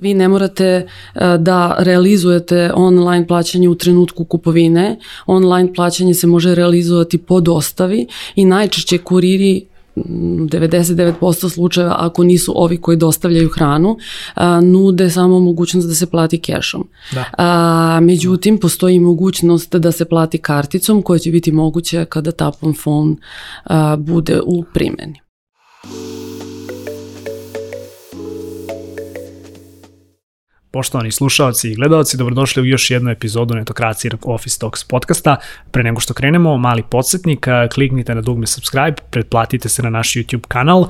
Vi ne morate e, da realizujete online plaćanje u trenutku kupovine. Online plaćanje se može realizovati po dostavi i najčešće kuriri 99% slučajeva, ako nisu ovi koji dostavljaju hranu, a, nude samo mogućnost da se plati kešom. Da. A, međutim, postoji mogućnost da se plati karticom koja će biti moguća kada tapom phone a, bude u primjeni. Poštovani slušalci i gledalci, dobrodošli u još jednu epizodu Netokracije Office Talks podcasta. Pre nego što krenemo, mali podsjetnik, kliknite na dugme subscribe, pretplatite se na naš YouTube kanal,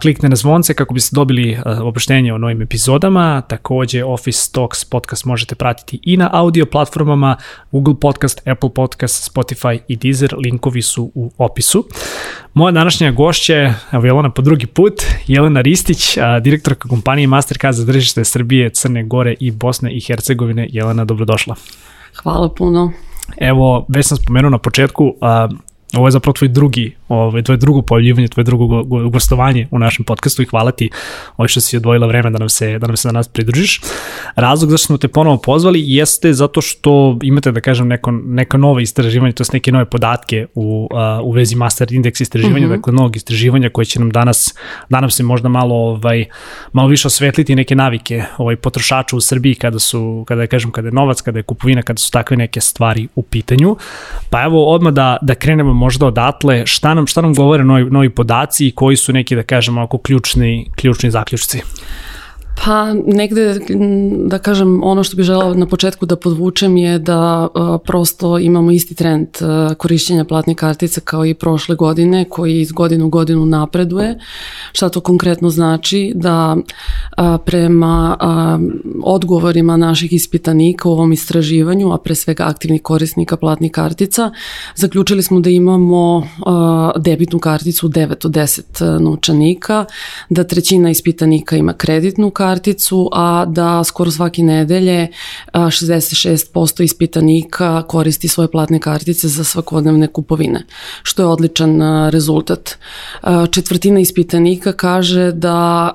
kliknite na zvonce kako biste dobili oproštenje o novim epizodama. Takođe, Office Talks podcast možete pratiti i na audio platformama Google Podcast, Apple Podcast, Spotify i Deezer. Linkovi su u opisu. Moja današnja gošća je, evo Jelena po drugi put, Jelena Ristić, direktorka kompanije Mastercard za držište Srbije, Crne Gore i Bosne i Hercegovine. Jelena, dobrodošla. Hvala puno. Evo, već sam spomenuo na početku, Ovo je zapravo tvoj drugi, ovaj, tvoje drugo pojavljivanje, tvoje drugo gostovanje u našem podcastu i hvala ti ovaj što si odvojila vreme da nam se, da nam se danas pridružiš. Razlog zašto smo te ponovo pozvali jeste zato što imate, da kažem, neko, neka nova istraživanja, to je neke nove podatke u, u vezi Master Index istraživanja, mm -hmm. dakle novog istraživanja koje će nam danas, danas se možda malo, ovaj, malo više osvetliti neke navike ovaj, potrošača u Srbiji kada su, kada je, kažem, kada je novac, kada je kupovina, kada su takve neke stvari u pitanju. Pa evo odmah da, da krenemo možda odatle, šta nam, šta nam govore novi, novi podaci i koji su neki, da kažemo, oko ključni, ključni zaključci? Pa negde, da kažem, ono što bih želao na početku da podvučem je da uh, prosto imamo isti trend uh, korišćenja platnih kartica kao i prošle godine, koji iz godinu u godinu napreduje. Šta to konkretno znači? Da uh, prema odgovorima naših ispitanika u ovom istraživanju, a pre svega aktivnih korisnika platnih kartica, zaključili smo da imamo debitnu karticu 9 od 10 novčanika, da trećina ispitanika ima kreditnu karticu, karticu, a da skoro svake nedelje 66% ispitanika koristi svoje platne kartice za svakodnevne kupovine, što je odličan rezultat. Četvrtina ispitanika kaže da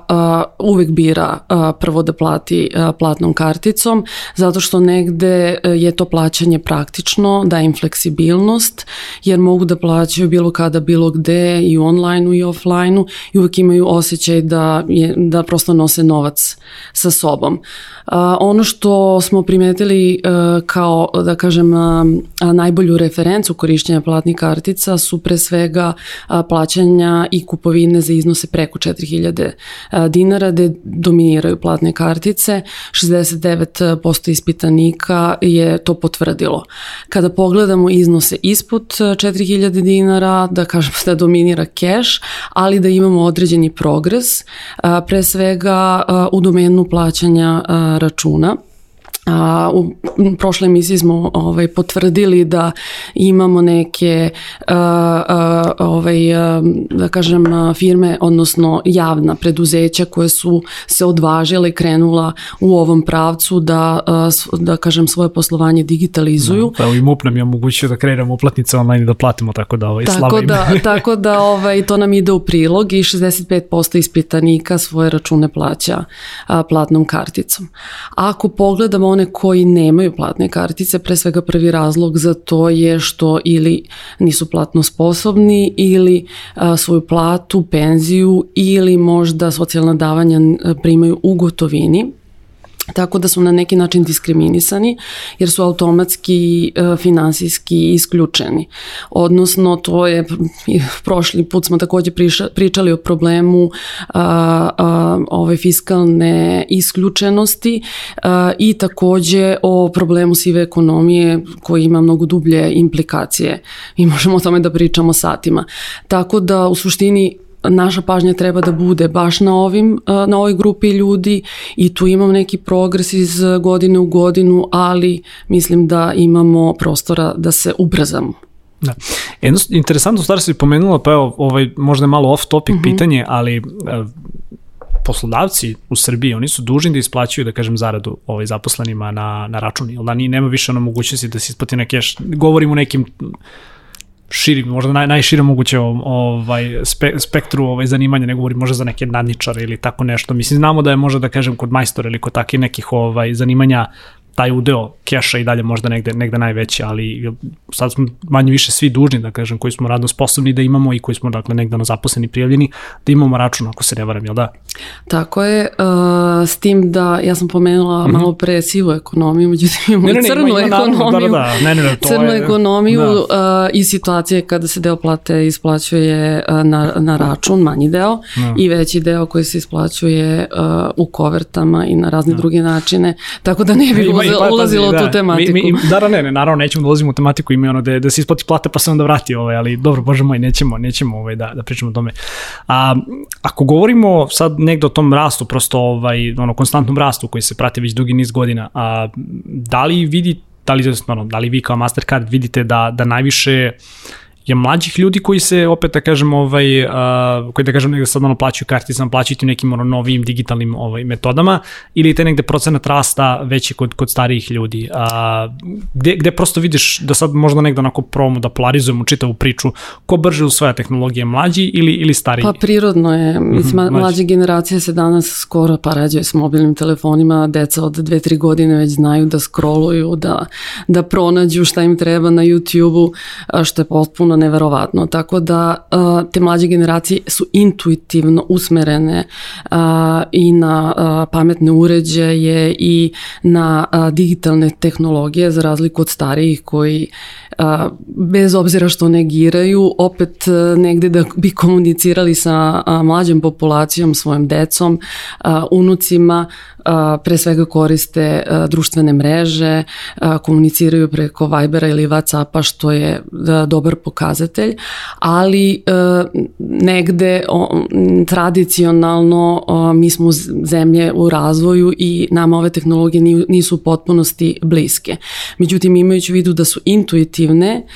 uvek bira prvo da plati platnom karticom, zato što negde je to plaćanje praktično, da im fleksibilnost, jer mogu da plaćaju bilo kada, bilo gde, i online-u i offline-u i uvek imaju osjećaj da, je, da prosto nose novac novac sa sobom. Ono što smo primetili kao, da kažem, najbolju referencu korišćenja platnih kartica su pre svega plaćanja i kupovine za iznose preko 4000 dinara, gde dominiraju platne kartice. 69% ispitanika je to potvrdilo. Kada pogledamo iznose ispod 4000 dinara, da kažem da dominira cash, ali da imamo određeni progres, pre svega u domenu plaćanja računa. A, u prošloj emisiji smo ovaj, potvrdili da imamo neke a, a, ovaj, a, da kažem firme, odnosno javna preduzeća koje su se odvažile i krenula u ovom pravcu da, a, da kažem svoje poslovanje digitalizuju. Da, pa i MUP nam je omogućio da kreiramo uplatnice online i da platimo tako da ovaj, tako slava da, tako da ovaj, to nam ide u prilog i 65% ispitanika svoje račune plaća a, platnom karticom. Ako pogledamo one koji nemaju platne kartice, pre svega prvi razlog za to je što ili nisu platno sposobni ili a, svoju platu, penziju ili možda socijalna davanja primaju u gotovini tako da su na neki način diskriminisani jer su automatski e, finansijski isključeni. Odnosno, to je, prošli put smo takođe priša, pričali o problemu a, a, ove fiskalne isključenosti a, i takođe o problemu sive ekonomije koji ima mnogo dublje implikacije i možemo o tome da pričamo satima. Tako da u suštini naša pažnja treba da bude baš na ovim na ovoj grupi ljudi i tu imam neki progres iz godine u godinu, ali mislim da imamo prostora da se ubrzamo. Da. Jedno interesantno stvar si pomenula, pa evo, ovaj, možda je malo off topic mhm. -huh. pitanje, ali poslodavci u Srbiji, oni su dužni da isplaćuju, da kažem, zaradu ovaj, zaposlenima na, na račun, jel da ni, nema više ono mogućnosti da se isplati na keš, govorim u nekim širi, možda naj, najšire moguće ovaj, spe, spektru ovaj, zanimanja, ne govorim možda za neke nadničare ili tako nešto. Mislim, znamo da je možda da kažem kod majstora ili kod takih nekih ovaj, zanimanja taj udeo keša i dalje možda negde, negde najveći, ali sad smo manje više svi dužni, da kažem, koji smo radno sposobni da imamo i koji smo dakle negde na zaposleni prijavljeni, da imamo račun ako se ne varam, jel da? Tako je, uh, s tim da ja sam pomenula mm -hmm. malo pre sivu ekonomiju, međutim imamo ne, ne, ne, crnu ima, ima, ekonomiju, da, da, da. Ne, ne, ne, to crnu je, ekonomiju da. uh, i situacije kada se deo plate isplaćuje uh, na, na račun, manji deo, da. i veći deo koji se isplaćuje uh, u kovertama i na razne da. druge načine, tako da ne bi pa, ulazilo u tu da. tematiku. Mi, mi, da, da, ne, ne, naravno nećemo da ulazimo u tematiku, ima ono da, da se isplati plate pa se onda vrati, ovaj, ali dobro, bože moj, nećemo, nećemo ovaj, da, da pričamo o tome. A, ako govorimo sad negde o tom rastu, prosto ovaj, ono, konstantnom rastu koji se prati već dugi niz godina, a, da li vidi da li, da li vi kao Mastercard vidite da, da najviše je mlađih ljudi koji se opet da kažem ovaj uh, koji da kažem negde sad ono plaćaju karticama, plaćaju tim nekim ono novim digitalnim ovaj metodama ili te negde procenat rasta veći kod kod starijih ljudi. Uh, gde, gde prosto vidiš da sad možda negde onako promo da polarizujemo čitavu priču ko brže usvaja tehnologije mlađi ili ili stariji? Pa prirodno je, mislim mm -hmm, mlađe generacije se danas skoro pa rađaju s mobilnim telefonima, deca od 2-3 godine već znaju da scrolluju, da da pronađu šta im treba na YouTubeu, što je potpuno neverovatno. Tako da uh, te mlađe generacije su intuitivno usmerene uh, i na uh, pametne uređaje i na digitalne tehnologije za razliku od starijih koji bez obzira što negiraju, opet negde da bi komunicirali sa mlađom populacijom, svojim decom, unucima, pre svega koriste društvene mreže, komuniciraju preko Vibera ili Whatsappa što je dobar pokazatelj, ali negde tradicionalno mi smo zemlje u razvoju i nama ove tehnologije nisu u potpunosti bliske. Međutim, imajući u vidu da su intuitivne,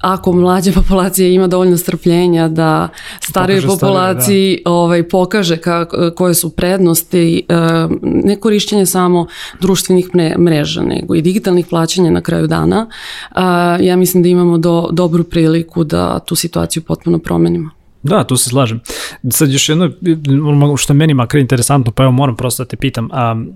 ako mlađa populacija ima dovoljno strpljenja da starijoj populaciji stari, da. ovaj, pokaže ka, koje su prednosti e, ne korišćenje samo društvenih mreža nego i digitalnih plaćanja na kraju dana ja mislim da imamo do, dobru priliku da tu situaciju potpuno promenimo. Da, tu se slažem. Sad još jedno, što meni makar interesantno, pa evo moram prosto da te pitam, um,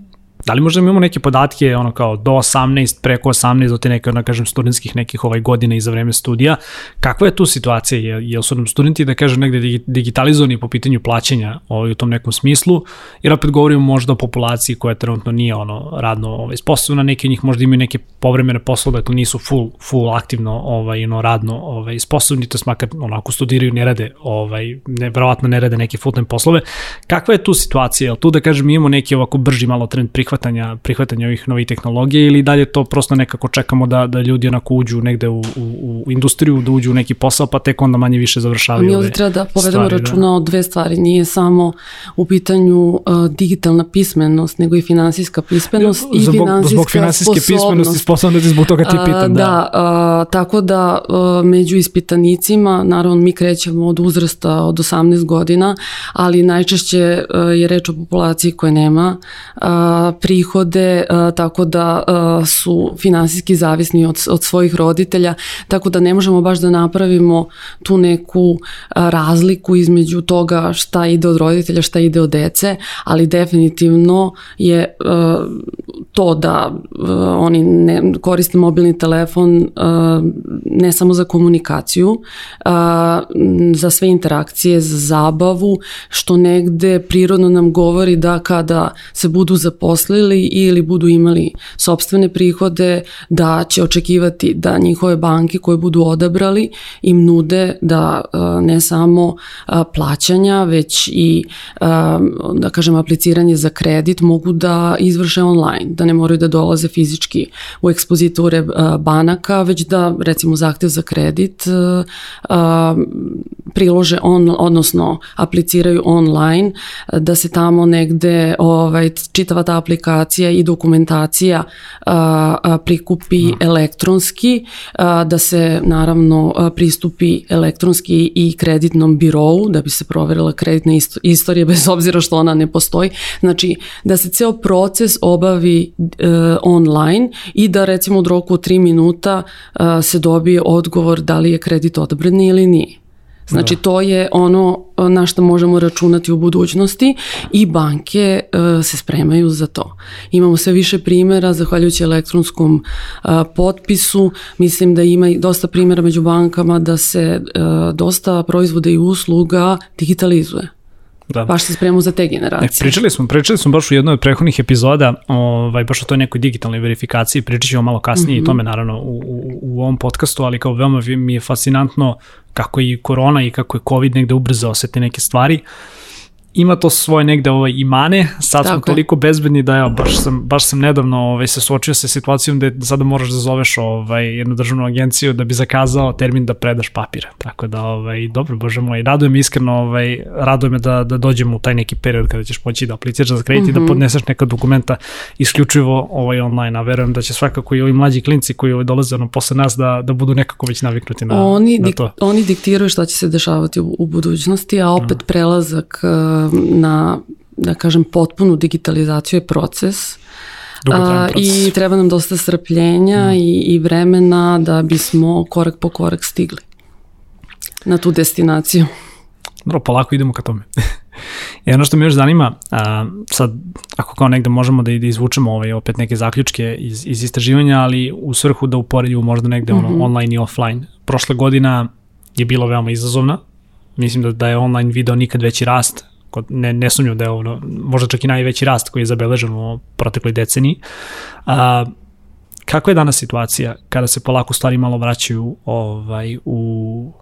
Da li možda imamo neke podatke ono kao do 18, preko 18, do te neke, da kažem, studentskih nekih ovaj godina i za vreme studija, kakva je tu situacija? Je, jel su nam studenti, da kažem, negde digitalizovani po pitanju plaćanja ovaj, u tom nekom smislu? Jer opet govorimo možda o populaciji koja trenutno nije ono radno ovaj, sposobna, neki od njih možda imaju neke povremene poslove, dakle nisu full, full aktivno ovaj, ono, radno ovaj, sposobni, to makar onako studiraju, ne rade, ovaj, ne, verovatno ne rade neke full time poslove. Kakva je tu situacija? Jel tu, da kažem, imamo neki ovako brži malo trend prihvat prihvatanja, prihvatanja ovih novih tehnologija ili dalje to prosto nekako čekamo da, da ljudi onako uđu negde u, u, u industriju, da uđu u neki posao, pa tek onda manje više završavaju Mi ovde treba da povedemo stvari, računa da. o dve stvari. Nije samo u pitanju uh, digitalna pismenost, nego i finansijska pismenost i zbog, finansijska zbog finansijske sposobnost. pismenosti sposobnosti, zbog toga ti pitan. Da, da uh, tako da uh, među ispitanicima, naravno mi krećemo od uzrasta od 18 godina, ali najčešće uh, je reč o populaciji koja nema uh, prihode, tako da su finansijski zavisni od, od svojih roditelja, tako da ne možemo baš da napravimo tu neku razliku između toga šta ide od roditelja, šta ide od dece, ali definitivno je to da oni ne koriste mobilni telefon ne samo za komunikaciju, za sve interakcije, za zabavu, što negde prirodno nam govori da kada se budu zaposlili ili budu imali sobstvene prihode, da će očekivati da njihove banke koje budu odabrali im nude da e, ne samo e, plaćanja, već i e, da kažem apliciranje za kredit mogu da izvrše online, da ne moraju da dolaze fizički u ekspoziture banaka, već da recimo zahtev za kredit prilože on, odnosno apliciraju online, da se tamo negde ovaj, čitava ta aplikacija i dokumentacija prikupi no. Da. elektronski, da se naravno pristupi elektronski i kreditnom birovu da bi se proverila kreditna istorija bez obzira što ona ne postoji. Znači da se ceo proces obavi uh, online i da recimo u roku od 3 minuta uh, se dobije odgovor da li je kredit odabran ili nije. Znači da. to je ono na što možemo računati u budućnosti i banke uh, se spremaju za to. Imamo sve više primera zahvaljujući elektronskom uh, potpisu. Mislim da ima dosta primera među bankama da se uh, dosta proizvoda i usluga digitalizuje. Da. Baš se spremamo za te generacije. E, pričali smo, pričali smo baš u jednoj od prethodnih epizoda, ovaj, baš o toj nekoj digitalnoj verifikaciji, pričat ćemo malo kasnije mm -hmm. i tome naravno u, u, u ovom podcastu, ali kao veoma mi je fascinantno kako i korona i kako je COVID negde ubrzao sve te neke stvari. Uh, ima to svoje negde ovaj, imane, sad Tako smo toliko bezbedni da evo, baš sam, baš sam nedavno ovaj, se suočio sa situacijom da sada moraš da zoveš ovaj, jednu državnu agenciju da bi zakazao termin da predaš papire. Tako da, ovaj, dobro, bože moj, raduje me iskreno, ovaj, raduje me da, da dođemo u taj neki period kada ćeš moći da apliciraš za kredit mm -hmm. i da mhm. podneseš neka dokumenta isključivo ovaj, online, a verujem da će svakako i ovi mlađi klinci koji ovaj, dolaze ono, posle nas da, da budu nekako već naviknuti na, oni na to. Dik, oni diktiraju šta će se dešavati u, u budućnosti, a opet mm. prelazak na, da kažem, potpunu digitalizaciju je proces. A, I treba nam dosta strpljenja mm. i, i vremena da bismo korak po korak stigli na tu destinaciju. Dobro, polako idemo ka tome. I ono što me još zanima, a, sad ako kao negde možemo da, da izvučemo ovaj, opet neke zaključke iz, iz istraživanja, ali u svrhu da uporedimo možda negde mm -hmm. ono, mhm. online i offline. Prošla godina je bila veoma izazovna, mislim da, da je online video nikad veći rast, ne, ne sumnjam da je ono, možda čak i najveći rast koji je zabeležen u protekloj deceniji. A, kako je danas situacija kada se polako stvari malo vraćaju ovaj, u,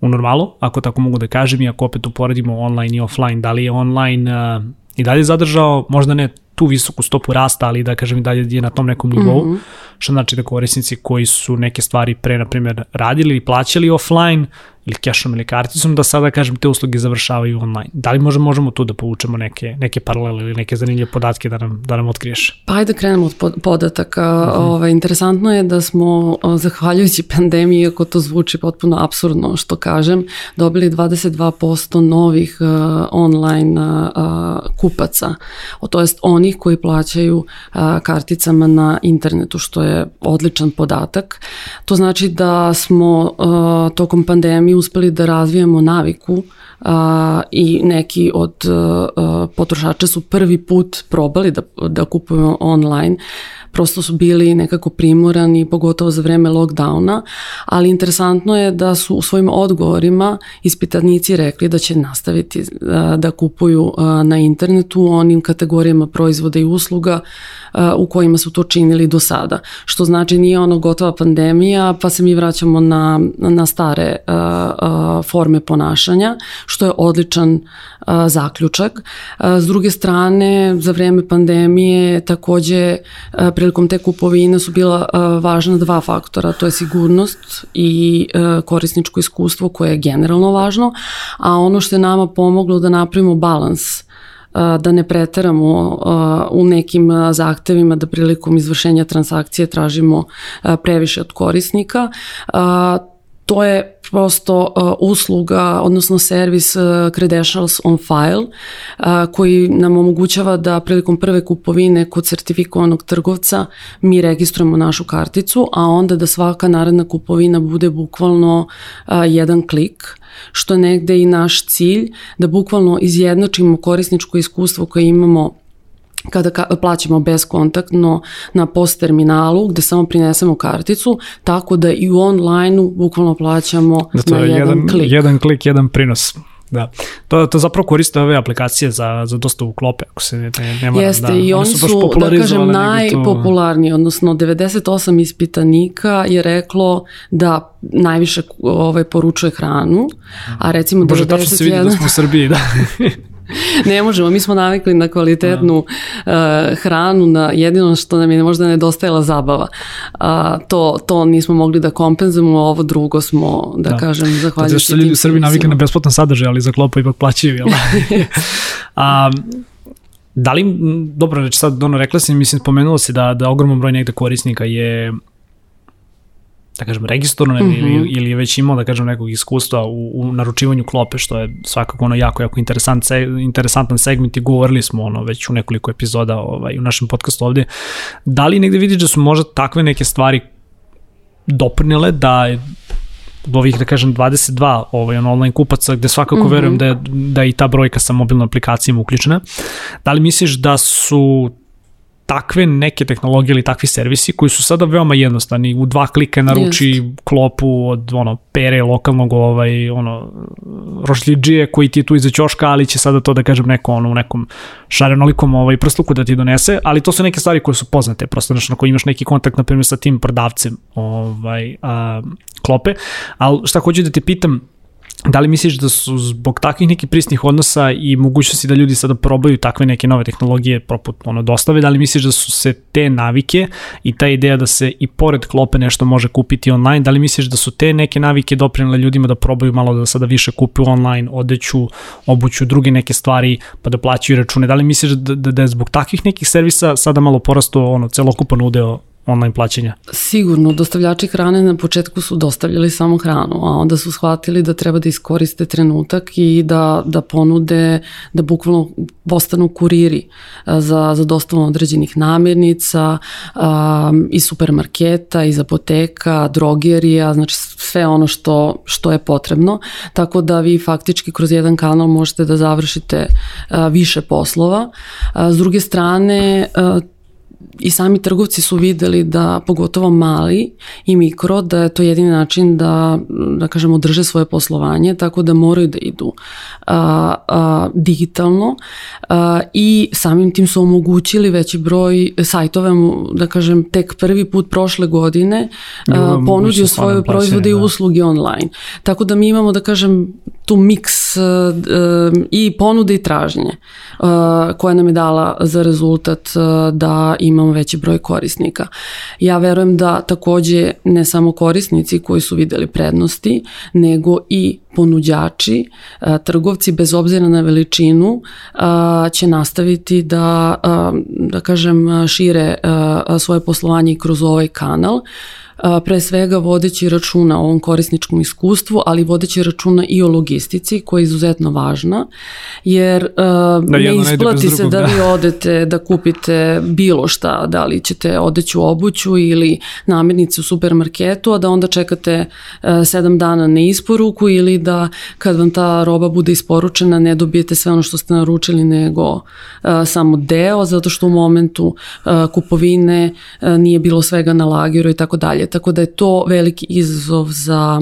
u normalu, ako tako mogu da kažem, i ako opet uporedimo online i offline, da li je online uh, i dalje zadržao, možda ne tu visoku stopu rasta, ali da kažem i dalje je na tom nekom nivou, mm -hmm. što znači da korisnici koji su neke stvari pre, na primjer, radili ili plaćali offline, ili cashom ili karticom, da sada, kažem, te usluge završavaju online. Da li možemo, možemo tu da povučemo neke, neke paralele ili neke zanimljive podatke da nam, da nam otkriješ? Pa ajde da krenemo od podataka. Uh mhm. -huh. Ove, ovaj, interesantno je da smo, zahvaljujući pandemiji, ako to zvuči potpuno absurdno što kažem, dobili 22% novih uh, online uh, kupaca, o, to jest onih koji plaćaju uh, karticama na internetu, što je odličan podatak. To znači da smo uh, tokom pandemije uspeli da razvijamo naviku a, i neki od a, potrošača su prvi put probali da, da kupuju online prosto su bili nekako primorani, pogotovo za vreme lockdowna, ali interesantno je da su u svojim odgovorima ispitanici rekli da će nastaviti da kupuju na internetu u onim kategorijama proizvoda i usluga u kojima su to činili do sada. Što znači nije ono gotova pandemija, pa se mi vraćamo na, na stare forme ponašanja, što je odličan zaključak. S druge strane, za vreme pandemije takođe prilikom te kupovine su bila važna dva faktora, to je sigurnost i korisničko iskustvo koje je generalno važno, a ono što je nama pomoglo da napravimo balans da ne preteramo u nekim zahtevima da prilikom izvršenja transakcije tražimo previše od korisnika to je prosto uh, usluga, odnosno servis uh, Credentials on File, uh, koji nam omogućava da prilikom prve kupovine kod sertifikovanog trgovca mi registrujemo našu karticu, a onda da svaka naredna kupovina bude bukvalno uh, jedan klik, što je negde i naš cilj, da bukvalno izjednačimo korisničko iskustvo koje imamo kada ka plaćamo beskontaktno na post terminalu gde samo prinesemo karticu, tako da i u online-u bukvalno plaćamo da to na je jedan, jedan klik. Jedan klik, jedan prinos. Da. To, to zapravo koriste ove aplikacije za, za u klope, ako se ne, ne moram, Jeste, da, i oni su, su da kažem, najpopularniji, to... odnosno 98 ispitanika je reklo da najviše ovaj, poručuje hranu, a recimo Bože, 91... tačno se vidi da smo u Srbiji, da. ne možemo, mi smo navikli na kvalitetnu uh, hranu, na jedino što nam je možda nedostajala zabava. Uh, to, to nismo mogli da kompenzujemo, ovo drugo smo, da, da. kažem, zahvaljujući. Zato što ljudi u Srbiji navikli na besplatan sadržaj, ali za klopu ipak plaćaju, jel? A, da li, dobro reći sad, ono, rekla si, mislim, spomenulo se da, da ogroman broj negde korisnika je da kažem, registrovano mm -hmm. ili, ili je već imao, da kažem, nekog iskustva u, u naručivanju klope, što je svakako ono jako, jako interesant, interesantan segment i govorili smo ono već u nekoliko epizoda ovaj, u našem podcastu ovde. Da li negde vidiš da su možda takve neke stvari doprinele da od ovih, da kažem, 22 ovaj, on, online kupaca, gde svakako mm -hmm. verujem da je, da je i ta brojka sa mobilnom aplikacijama uključena. Da li misliš da su takve neke tehnologije ili takvi servisi koji su sada veoma jednostavni. U dva klika naruči Just. klopu od ono pere lokalnog ovaj ono rošljiđije koji ti je tu iza ćoška, ali će sada to da kažem neko ono u nekom šarenolikom ovaj prsluku da ti donese, ali to su neke stvari koje su poznate, prosto znači ako imaš neki kontakt na primjer sa tim prodavcem ovaj a, klope. Al šta hoću da te pitam, Da li misliš da su zbog takvih nekih prisnih odnosa i mogućnosti da ljudi sada probaju takve neke nove tehnologije poput ono dostave, da li misliš da su se te navike i ta ideja da se i pored klope nešto može kupiti online, da li misliš da su te neke navike doprinile ljudima da probaju malo da sada više kupuju online, odeću, obuću, druge neke stvari pa da plaćaju račune, da li misliš da, da, da je zbog takvih nekih servisa sada malo porasto ono celokupan udeo online plaćanja? Sigurno, dostavljači hrane na početku su dostavljali samo hranu, a onda su shvatili da treba da iskoriste trenutak i da, da ponude, da bukvalno postanu kuriri za, za dostavu određenih namirnica um, iz supermarketa, iz apoteka, drogerija, znači sve ono što, što je potrebno, tako da vi faktički kroz jedan kanal možete da završite uh, više poslova. Uh, s druge strane, uh, i sami trgovci su videli da pogotovo mali i mikro da je to jedini način da da kažemo drže svoje poslovanje tako da moraju da idu a, a, digitalno a, i samim tim su omogućili veći broj sajtova da kažem tek prvi put prošle godine a, ponudio svoje proizvode i da. usluge online tako da mi imamo da kažem tu miks uh, i ponude i tražnje uh, koja nam je dala za rezultat uh, da imamo veći broj korisnika. Ja verujem da takođe ne samo korisnici koji su videli prednosti, nego i ponuđači, trgovci bez obzira na veličinu će nastaviti da, da kažem, šire svoje poslovanje kroz ovaj kanal pre svega vodeći računa o ovom korisničkom iskustvu, ali vodeći računa i o logistici koja je izuzetno važna, jer da, ne isplati se da, da. vi odete da kupite bilo šta, da li ćete odeću obuću ili namirnice u supermarketu, a da onda čekate sedam dana na isporuku ili da kad vam ta roba bude isporučena ne dobijete sve ono što ste naručili nego samo deo, zato što u momentu kupovine nije bilo svega na lageru i tako dalje tako da je to veliki izazov za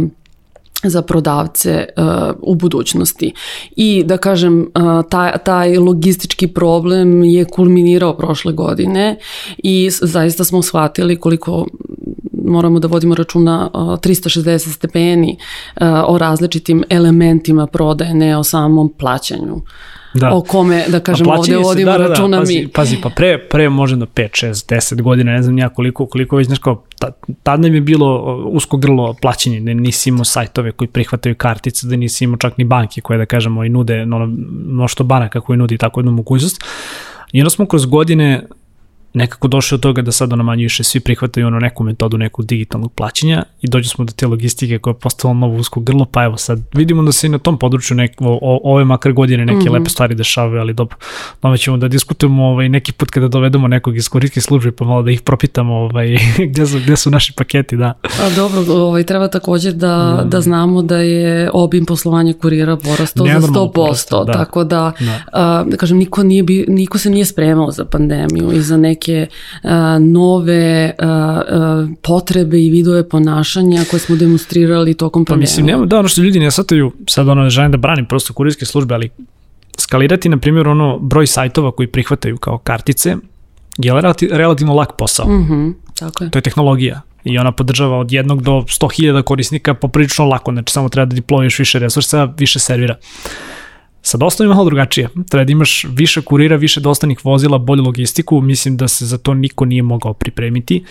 za prodavce uh, u budućnosti. I da kažem, uh, taj, taj logistički problem je kulminirao prošle godine i zaista smo shvatili koliko moramo da vodimo računa uh, 360 stepeni uh, o različitim elementima prodaje, ne o samom plaćanju da. o kome, da kažem, ovde vodimo da, da, da, računa pazi, mi. Pazi, pa pre, pre možda 5, 6, 10 godina, ne znam nija koliko, koliko već, znaš kao, tad nam je bilo usko grlo plaćanje, da nisi imao sajtove koji prihvataju kartice, da nisi imao čak ni banke koje, da kažemo, i nude ono, mnošto banaka koji nudi tako jednu mogućnost. I onda smo kroz godine nekako došli od toga da sada na manje više svi prihvataju ono neku metodu nekog digitalnog plaćanja i dođe smo do te logistike koja je postala novo usko grlo, pa evo sad vidimo da se i na tom području nek, o, ove makar godine neke mm -hmm. lepe stvari dešavaju, ali dobro, nove ćemo da diskutujemo ovaj, neki put kada dovedemo nekog iz korijskih službe pa malo da ih propitamo ovaj, gde, su, gde su naši paketi, da. A dobro, ovaj, treba takođe da, da, da znamo da je obim poslovanja kurira porastao za 100%, porastao, da. tako da, da. A, da kažem, niko, nije bi, niko se nije spremao za pandemiju i za neke neke uh, nove uh, uh, potrebe i vidove ponašanja koje smo demonstrirali tokom pandemije. Pa mislim, nema, da, ono što ljudi ne sataju, sad ono, želim da branim prosto kurirske službe, ali skalirati, na primjer, ono, broj sajtova koji prihvataju kao kartice, je relativno lak posao. Mm -hmm, tako je. To je tehnologija i ona podržava od jednog do 100.000 korisnika poprilično lako, znači samo treba da deployuješ više resursa, više servira. Sa dostavom je malo drugačije. Treba da imaš više kurira, više dostanih vozila, bolju logistiku. Mislim da se za to niko nije mogao pripremiti.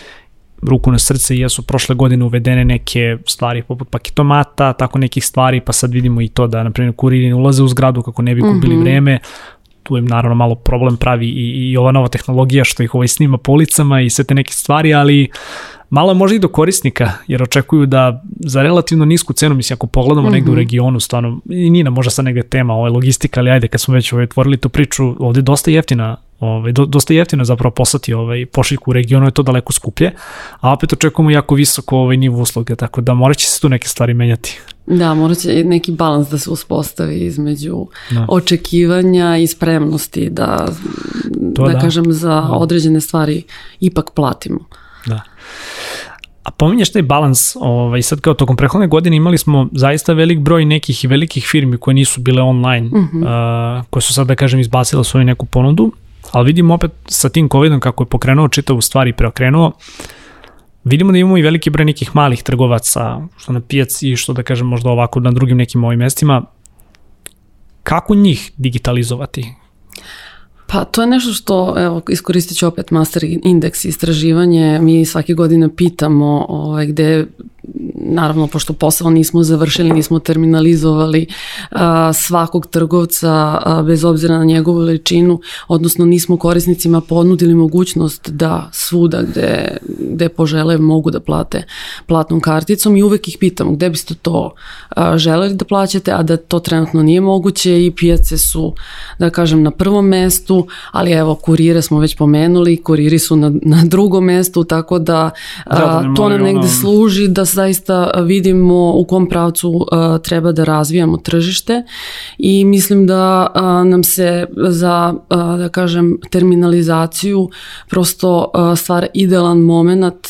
Ruku na srce jesu prošle godine uvedene neke stvari poput paketomata, tako nekih stvari, pa sad vidimo i to da, na primjer, kuriri ne ulaze u zgradu kako ne bi gubili mm -hmm. vreme tu je naravno malo problem pravi i, i ova nova tehnologija što ih ovaj snima po ulicama i sve te neke stvari, ali malo je možda i do korisnika, jer očekuju da za relativno nisku cenu, mislim, ako pogledamo mm -hmm. negde u mhm. regionu, stvarno, i nije nam možda sad negde tema, ovo je logistika, ali ajde, kad smo već ovaj, otvorili tu priču, ovde je dosta jeftina ovaj, do, dosta jeftino zapravo poslati ovaj, pošiljku u regionu, je to daleko skuplje, a opet očekujemo jako visoko ovaj, nivo usluge, tako da morat će se tu neke stvari menjati. Da, morat će neki balans da se uspostavi između da. očekivanja i spremnosti da, to da, da kažem, za da. određene stvari ipak platimo. Da. A pominješ taj balans, ovaj, sad kao tokom prehodne godine imali smo zaista velik broj nekih i velikih firmi koje nisu bile online, mm -hmm. uh, koje su sad da kažem izbacile svoju neku ponudu, ali vidimo opet sa tim covidom kako je pokrenuo čitavu stvari i preokrenuo, vidimo da imamo i veliki broj nekih malih trgovaca, što na pijaci, što da kažem možda ovako na drugim nekim ovim mestima, kako njih digitalizovati? Pa to je nešto što, evo, iskoristit ću opet master indeks istraživanje, mi svake godine pitamo ovaj, gde naravno pošto posao nismo završili, nismo terminalizovali a, svakog trgovca a, bez obzira na njegovu veličinu, odnosno nismo korisnicima ponudili mogućnost da svuda gde, gde požele mogu da plate platnom karticom i uvek ih pitamo gde biste to a, želeli da plaćate, a da to trenutno nije moguće i pijace su, da kažem, na prvom mestu, ali evo, kurire smo već pomenuli, kuriri su na, na drugom mestu, tako da, a, da to nam negde služi da zaista vidimo u kom pravcu uh, treba da razvijamo tržište i mislim da uh, nam se za, uh, da kažem, terminalizaciju prosto stvara idealan moment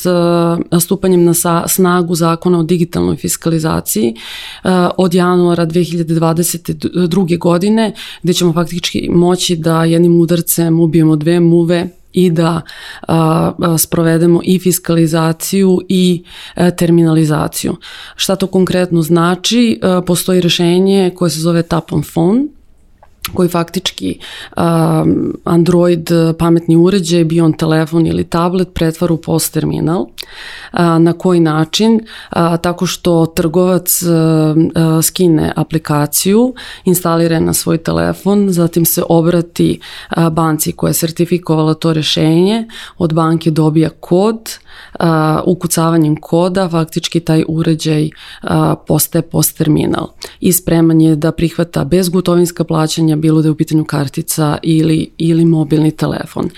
stupanjem na snagu zakona o digitalnoj fiskalizaciji od januara 2022. godine, gde ćemo faktički moći da jednim udarcem ubijemo dve muve i da a, a, sprovedemo i fiskalizaciju i a, e, terminalizaciju. Šta to konkretno znači? A, postoji rešenje koje se zove Tap on Phone, koji faktički um, Android pametni uređaj, bio on telefon ili tablet, pretvara u POS terminal. Uh, na koji način? Uh, tako što trgovac uh, uh, skine aplikaciju, instalira na svoj telefon, zatim se obrati uh, banci koja je sertifikovala to rešenje, od banke dobija kod, uh, ukucavanjem koda faktički taj uređaj uh, postaje POS terminal i spreman je da prihvata bezgotovinska plaćanja bilo da je u pitanju kartica ili, ili mobilni telefon.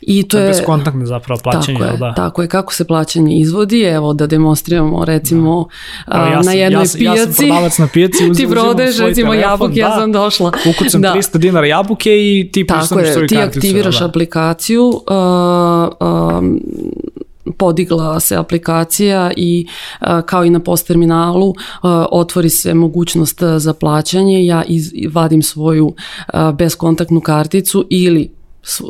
I to je... Bezkontaktne zapravo plaćanje, tako je, da? Tako je, kako se plaćanje izvodi, evo da demonstriramo recimo da. ja sam, na jednoj ja, pijaci. Ja sam prodavac na pijaci, uzim, ti prodeš recimo telefon, jabuke, da, ja sam došla. Ukucam da. 300 dinara jabuke i ti. Tako je, ti aktiviraš da. aplikaciju, uh, um, podigla se aplikacija i kao i na post terminalu otvori se mogućnost za plaćanje, ja iz, vadim svoju beskontaktnu karticu ili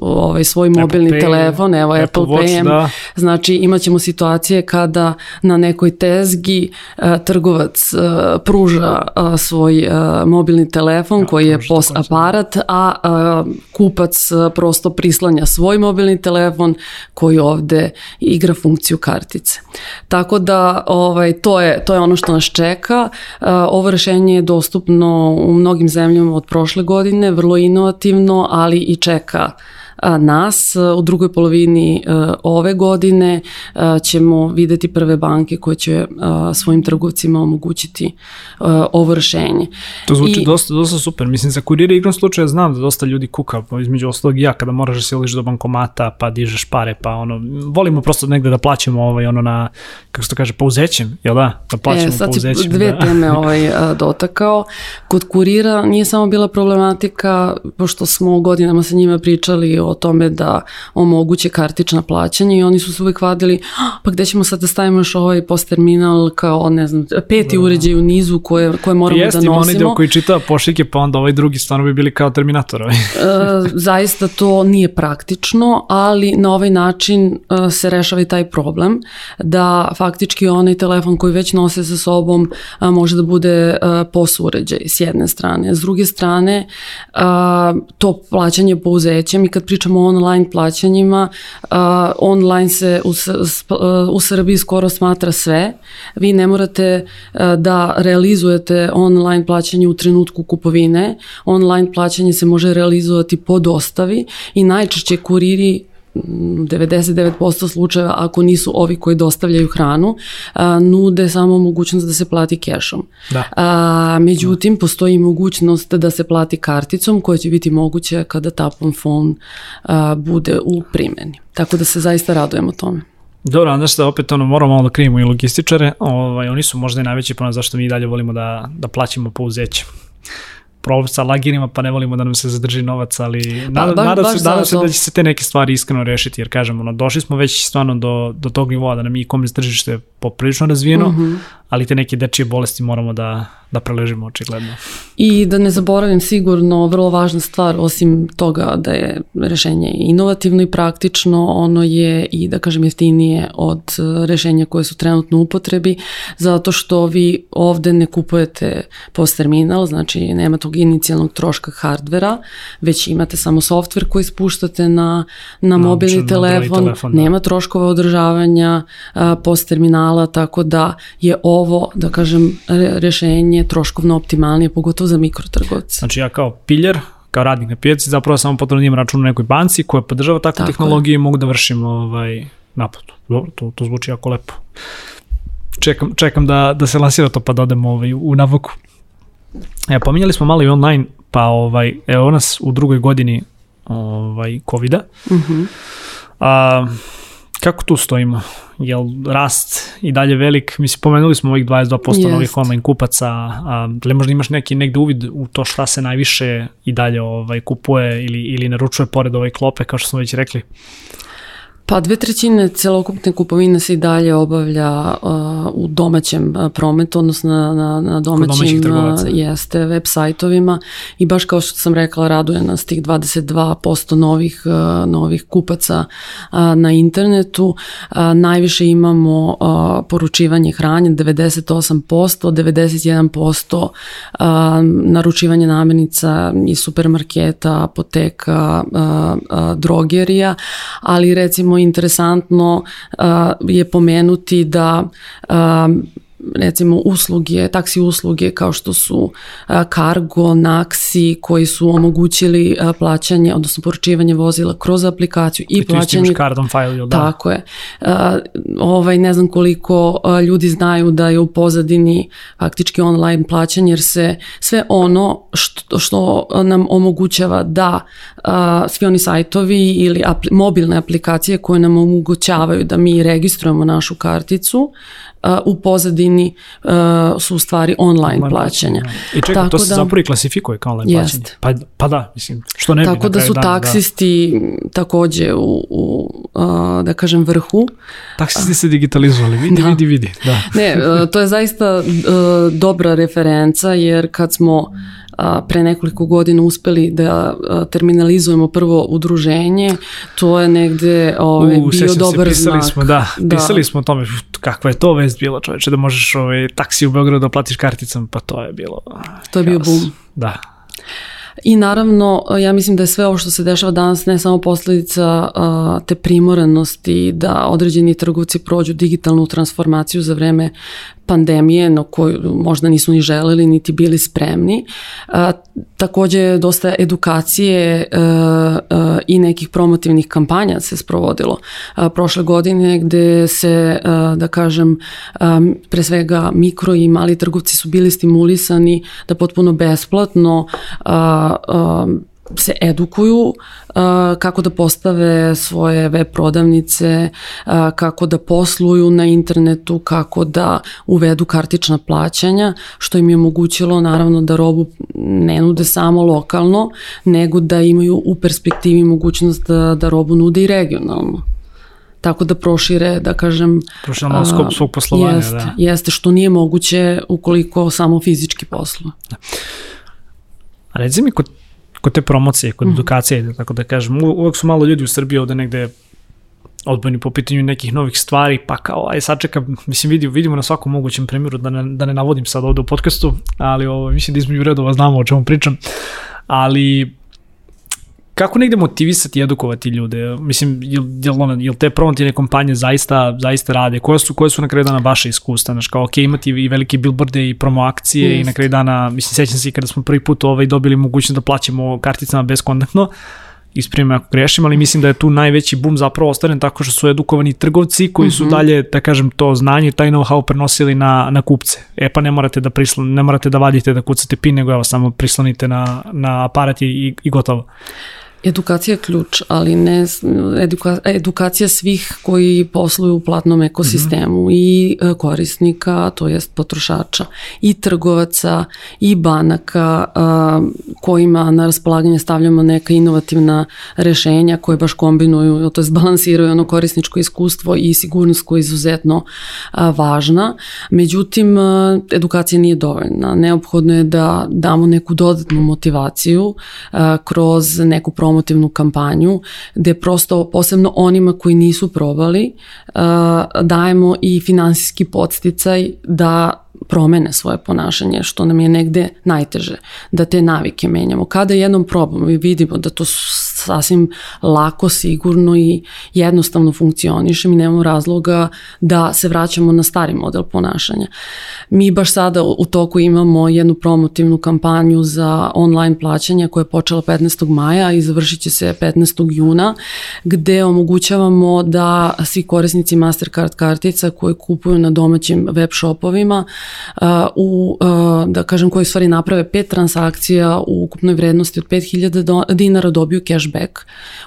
ovaj svoj mobilni Apple telefon, evo Apple, Apple Pay, da. znači imaćemo situacije kada na nekoj tezgi uh, trgovac uh, pruža uh, svoj uh, mobilni telefon ja, koji je POS aparat, a uh, kupac uh, prosto prislanja svoj mobilni telefon koji ovde igra funkciju kartice. Tako da ovaj to je to je ono što nas čeka. Uh, ovo rešenje je dostupno u mnogim zemljama od prošle godine, vrlo inovativno, ali i čeka nas. U drugoj polovini e, ove godine e, ćemo videti prve banke koje će e, svojim trgovcima omogućiti ovo rešenje. To zvuči I, dosta, dosta super. Mislim, za kurire igrom slučaja znam da dosta ljudi kuka, između ostalog ja, kada moraš da se iliš do bankomata, pa dižeš pare, pa ono, volimo prosto negde da plaćamo ovaj, ono na, kako se to kaže, pauzećem, jel da? Da plaćamo e, sad pauzećem. dve da. teme ovaj, dotakao. Kod kurira nije samo bila problematika, pošto smo godinama sa njima pričali o tome da omoguće kartična plaćanja i oni su se uvek vadili, pa gde ćemo sad da stavimo još ovaj post terminal kao, ne znam, peti da. uređaj u nizu koje, koje moramo Jeste, da nosimo. Jeste, onaj deo koji čita pošiljke, pa onda ovaj drugi stvarno bi bili kao terminator. Ovaj. e, zaista to nije praktično, ali na ovaj način e, se rešava i taj problem da faktički onaj telefon koji već nose sa sobom a, može da bude a, POS uređaj s jedne strane. S druge strane, a, to plaćanje pouzećem i kad pričamo pričamo o online plaćanjima, uh, online se u, u Srbiji skoro smatra sve. Vi ne morate uh, da realizujete online plaćanje u trenutku kupovine. Online plaćanje se može realizovati po dostavi i najčešće kuriri 99% slučajeva, ako nisu ovi koji dostavljaju hranu, a, nude samo mogućnost da se plati kešom. Da. A, međutim, postoji mogućnost da se plati karticom koja će biti moguće kada tap on phone a, bude u primjeni. Tako da se zaista radujemo tome. Dobro, onda što opet ono, moramo malo da krivimo i logističare, ovaj, oni su možda i najveći ponad zašto mi dalje volimo da, da plaćamo po uzeće problem sa lagirima, pa ne volimo da nam se zadrži novac, ali pa, nada, baš, nada baš se, nada se da će se te neke stvari iskreno rešiti, jer kažemo, ono, došli smo već stvarno do, do tog nivoa da nam i e-commerce tržište poprilično razvijeno, mm -hmm. ali te neke dečije bolesti moramo da, da preležimo očigledno. I da ne zaboravim sigurno, vrlo važna stvar, osim toga da je rešenje inovativno i praktično, ono je i da kažem jeftinije od e, rešenja koje su trenutno u upotrebi, zato što vi ovde ne kupujete post terminal, znači nema tog inicijalnog troška hardvera, već imate samo softver koji spuštate na, na mobilni telefon, telefon da. nema troškova održavanja post terminala, tako da je ovo, da kažem, rešenje troškovno optimalnije, pogotovo za mikrotrgovce. Znači ja kao piljer, kao radnik na pijaci, zapravo samo potrebno da imam račun u nekoj banci koja podržava takvu Tako tehnologiju i mogu da vršim ovaj, naplatu. Dobro, to, to zvuči jako lepo. Čekam, čekam da, da se lansira to pa da odemo ovaj, u navoku. E, pominjali smo malo i online, pa ovaj, evo nas u drugoj godini ovaj, COVID-a. Uh mhm. -huh. A, kako tu stojimo? Jel rast i dalje velik? Mislim, pomenuli smo ovih 22% Jest. novih online kupaca, a, li možda imaš neki negde uvid u to šta se najviše i dalje ovaj, kupuje ili, ili naručuje pored ove klope, kao što smo već rekli? Pa dve trećine celokupne kupovine se i dalje obavlja uh, u domaćem prometu, odnosno na, na, na domaćim jeste web sajtovima. I baš kao što sam rekla raduje nas tih 22% novih, uh, novih kupaca uh, na internetu. Uh, najviše imamo uh, poručivanje hranje 98%, 91% uh, naručivanje namirnica iz supermarketa, apoteka, uh, uh, drogerija, ali recimo interesantno je pomenuti da recimo usluge, taksi usluge kao što su Cargo, Naxi koji su omogućili plaćanje, odnosno poručivanje vozila kroz aplikaciju i, I plaćanje. cardom file, da? Tako je. Ovaj, ne znam koliko ljudi znaju da je u pozadini faktički online plaćanje jer se sve ono što, što nam omogućava da svi oni sajtovi ili apli, mobilne aplikacije koje nam omogućavaju da mi registrujemo našu karticu u pozadini uh, su u stvari online, online plaćanja. I čekaj, Tako to se da, zapravo i klasifikuje kao online jest. plaćanje. Pa, pa da, mislim, što ne Tako bi da su dana, da. taksisti da. takođe u, u da kažem, vrhu. Taksisti se digitalizovali, vidi, da. vidi, vidi. Da. ne, uh, to je zaista uh, dobra referenca, jer kad smo pre nekoliko godina uspeli da terminalizujemo prvo udruženje, to je negde ovaj, U, bio dobar se, pisali znak. Smo, da, da, pisali smo o tome kakva je to vest bila čoveče, da možeš ovaj, taksi u Beogradu da platiš karticom, pa to je bilo... To je bio boom. Da. I naravno, ja mislim da je sve ovo što se dešava danas ne samo posledica te primorenosti da određeni trgovci prođu digitalnu transformaciju za vreme pandemije na koju možda nisu ni želeli niti bili spremni. A, takođe dosta edukacije a, a, i nekih promotivnih kampanja se sprovodilo a, prošle godine gde se a, da kažem a, pre svega mikro i mali trgovci su bili stimulisani da potpuno besplatno a, a, se edukuju uh, kako da postave svoje web prodavnice, uh, kako da posluju na internetu, kako da uvedu kartična plaćanja, što im je omogućilo naravno da robu ne nude samo lokalno, nego da imaju u perspektivi mogućnost da, da robu nude i regionalno tako da prošire, da kažem... Prošire malo skop svog poslovanja, jest, da. Jeste, što nije moguće ukoliko samo fizički poslu. Da. A reci mi, kod kod te promocije, kod mm. edukacije, tako da kažem, uvek su malo ljudi u Srbiji ovde negde odbojni po pitanju nekih novih stvari, pa kao, aj sačekam, mislim, vidimo, vidimo na svakom mogućem primjeru, da ne, da ne navodim sad ovde u podcastu, ali ovo, mislim da između redova znamo o čemu pričam, ali kako negde motivisati i edukovati ljude? Mislim, jel, jel, ona, jel te promotivne kompanije zaista, zaista rade? Koje su, koje su na kraju dana vaše iskustva? Znaš, kao, ok, imati i velike billboarde i promo akcije Just. i na kraju dana, mislim, sećam se i kada smo prvi put ovaj, dobili mogućnost da plaćamo karticama bezkontaktno, ispravim ako grešim, ali mislim da je tu najveći bum zapravo ostvaren tako što su edukovani trgovci koji su mm -hmm. dalje, da kažem, to znanje, taj know-how prenosili na, na kupce. E pa ne morate da prisla, ne morate da vadite da kucate pin, nego evo samo prislonite na, na aparat i, i gotovo. Edukacija je ključ, ali ne eduka, edukacija svih koji posluju u platnom ekosistemu mm -hmm. i e, korisnika, to jest potrošača, i trgovaca, i banaka a, kojima na raspolaganje stavljamo neka inovativna rešenja koje baš kombinuju, to jest balansiraju ono korisničko iskustvo i sigurnost koja je izuzetno a, važna. Međutim, a, edukacija nije dovoljna. Neophodno je da damo neku dodatnu motivaciju a, kroz neku promovu promotivnu kampanju gde prosto posebno onima koji nisu probali dajemo i finansijski podsticaj da promene svoje ponašanje, što nam je negde najteže, da te navike menjamo. Kada jednom probamo i vidimo da to sasvim lako, sigurno i jednostavno funkcioniše, mi nemamo razloga da se vraćamo na stari model ponašanja. Mi baš sada u toku imamo jednu promotivnu kampanju za online plaćanja koja je počela 15. maja i završit će se 15. juna, gde omogućavamo da svi korisnici Mastercard kartica koji kupuju na domaćim web shopovima u, da kažem, koji stvari naprave pet transakcija u ukupnoj vrednosti od 5000 dinara dobiju cashback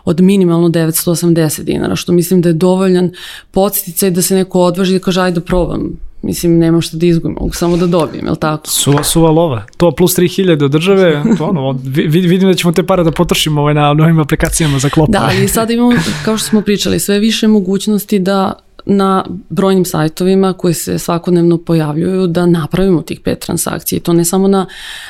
od minimalno 980 dinara, što mislim da je dovoljan podsticaj da se neko odvaži da kaže ajde da probam Mislim, nema što da izgubim, mogu samo da dobijem, je li tako? Suva, suva lova. To plus 3000 od države, to ono, vidim da ćemo te pare da potrošimo ovaj na novim aplikacijama za klopove. Da, ali sada imamo, kao što smo pričali, sve više mogućnosti da na brojnim sajtovima koji se svakodnevno pojavljuju da napravimo tih pet transakcija to ne samo na,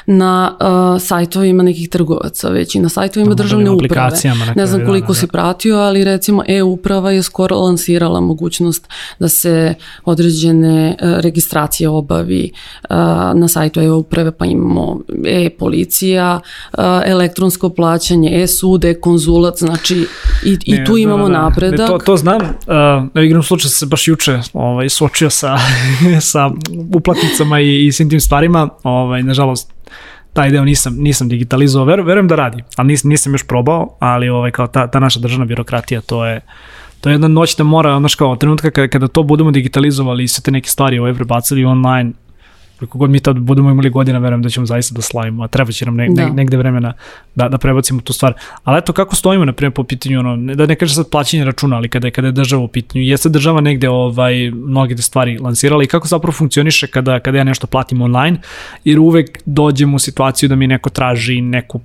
na uh, sajtovima nekih trgovaca, već i na sajtovima no, državne uprave. Ne znam koliko si da. pratio, ali recimo e-uprava je skoro lansirala mogućnost da se određene uh, registracije obavi uh, na sajtu e-uprave, pa imamo e-policija, uh, elektronsko plaćanje, e-sud, e-konzulat, znači i, i ne, tu imamo da, da, napredak. Ne, to, to znam, uh, da igram slučaj se baš juče ovaj, suočio sa, sa uplatnicama i, i svim tim stvarima, ovaj, nažalost, taj deo nisam, nisam digitalizovao, Ver, verujem da radi, ali nis, nisam još probao, ali ovaj, kao ta, ta naša državna birokratija, to je, to je jedna noć da mora, znaš kao, trenutka kada, kada to budemo digitalizovali i sve te neke stvari ovaj prebacili online, koliko god mi tad budemo imali godina, verujem da ćemo zaista da slavimo, a treba će nam ne, da. ne, negde vremena da, da prebacimo tu stvar. Ali eto, kako stojimo, na primjer, po pitanju, ono, da ne kažem sad plaćanje računa, ali kada je, kada je država u pitanju, jeste država negde ovaj, mnoge te stvari lansirala i kako zapravo funkcioniše kada, kada ja nešto platim online, jer uvek dođemo u situaciju da mi neko traži neku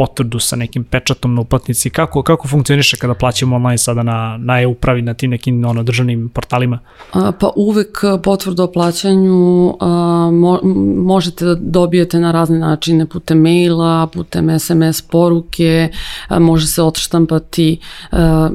potvrdu sa nekim pečatom na uplatnici. Kako, kako funkcioniše kada plaćamo online sada na, na e-upravi, na tim nekim ono, državnim portalima? Pa uvek potvrdu o plaćanju a, mo, možete da dobijete na razne načine, putem maila, putem SMS poruke, a, može se odštampati a,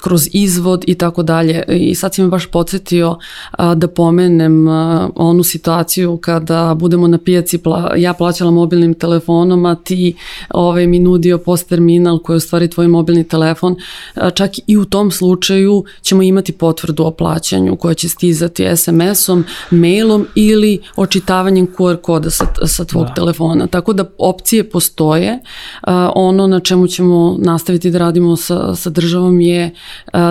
kroz izvod i tako dalje. I sad si me baš podsjetio a, da pomenem a, onu situaciju kada budemo na pijaci, pla, ja plaćala mobilnim telefonom, a ti ovaj, mi nudio post terminal koji je u stvari tvoj mobilni telefon. A, čak i u tom slučaju ćemo imati potvrdu o plaćanju koja će stizati SMS-om, mailom ili očitavanjem QR koda sa, sa tvog da. telefona. Tako da opcije postoje. A, ono na čemu ćemo nastaviti da radimo sa, sa državom je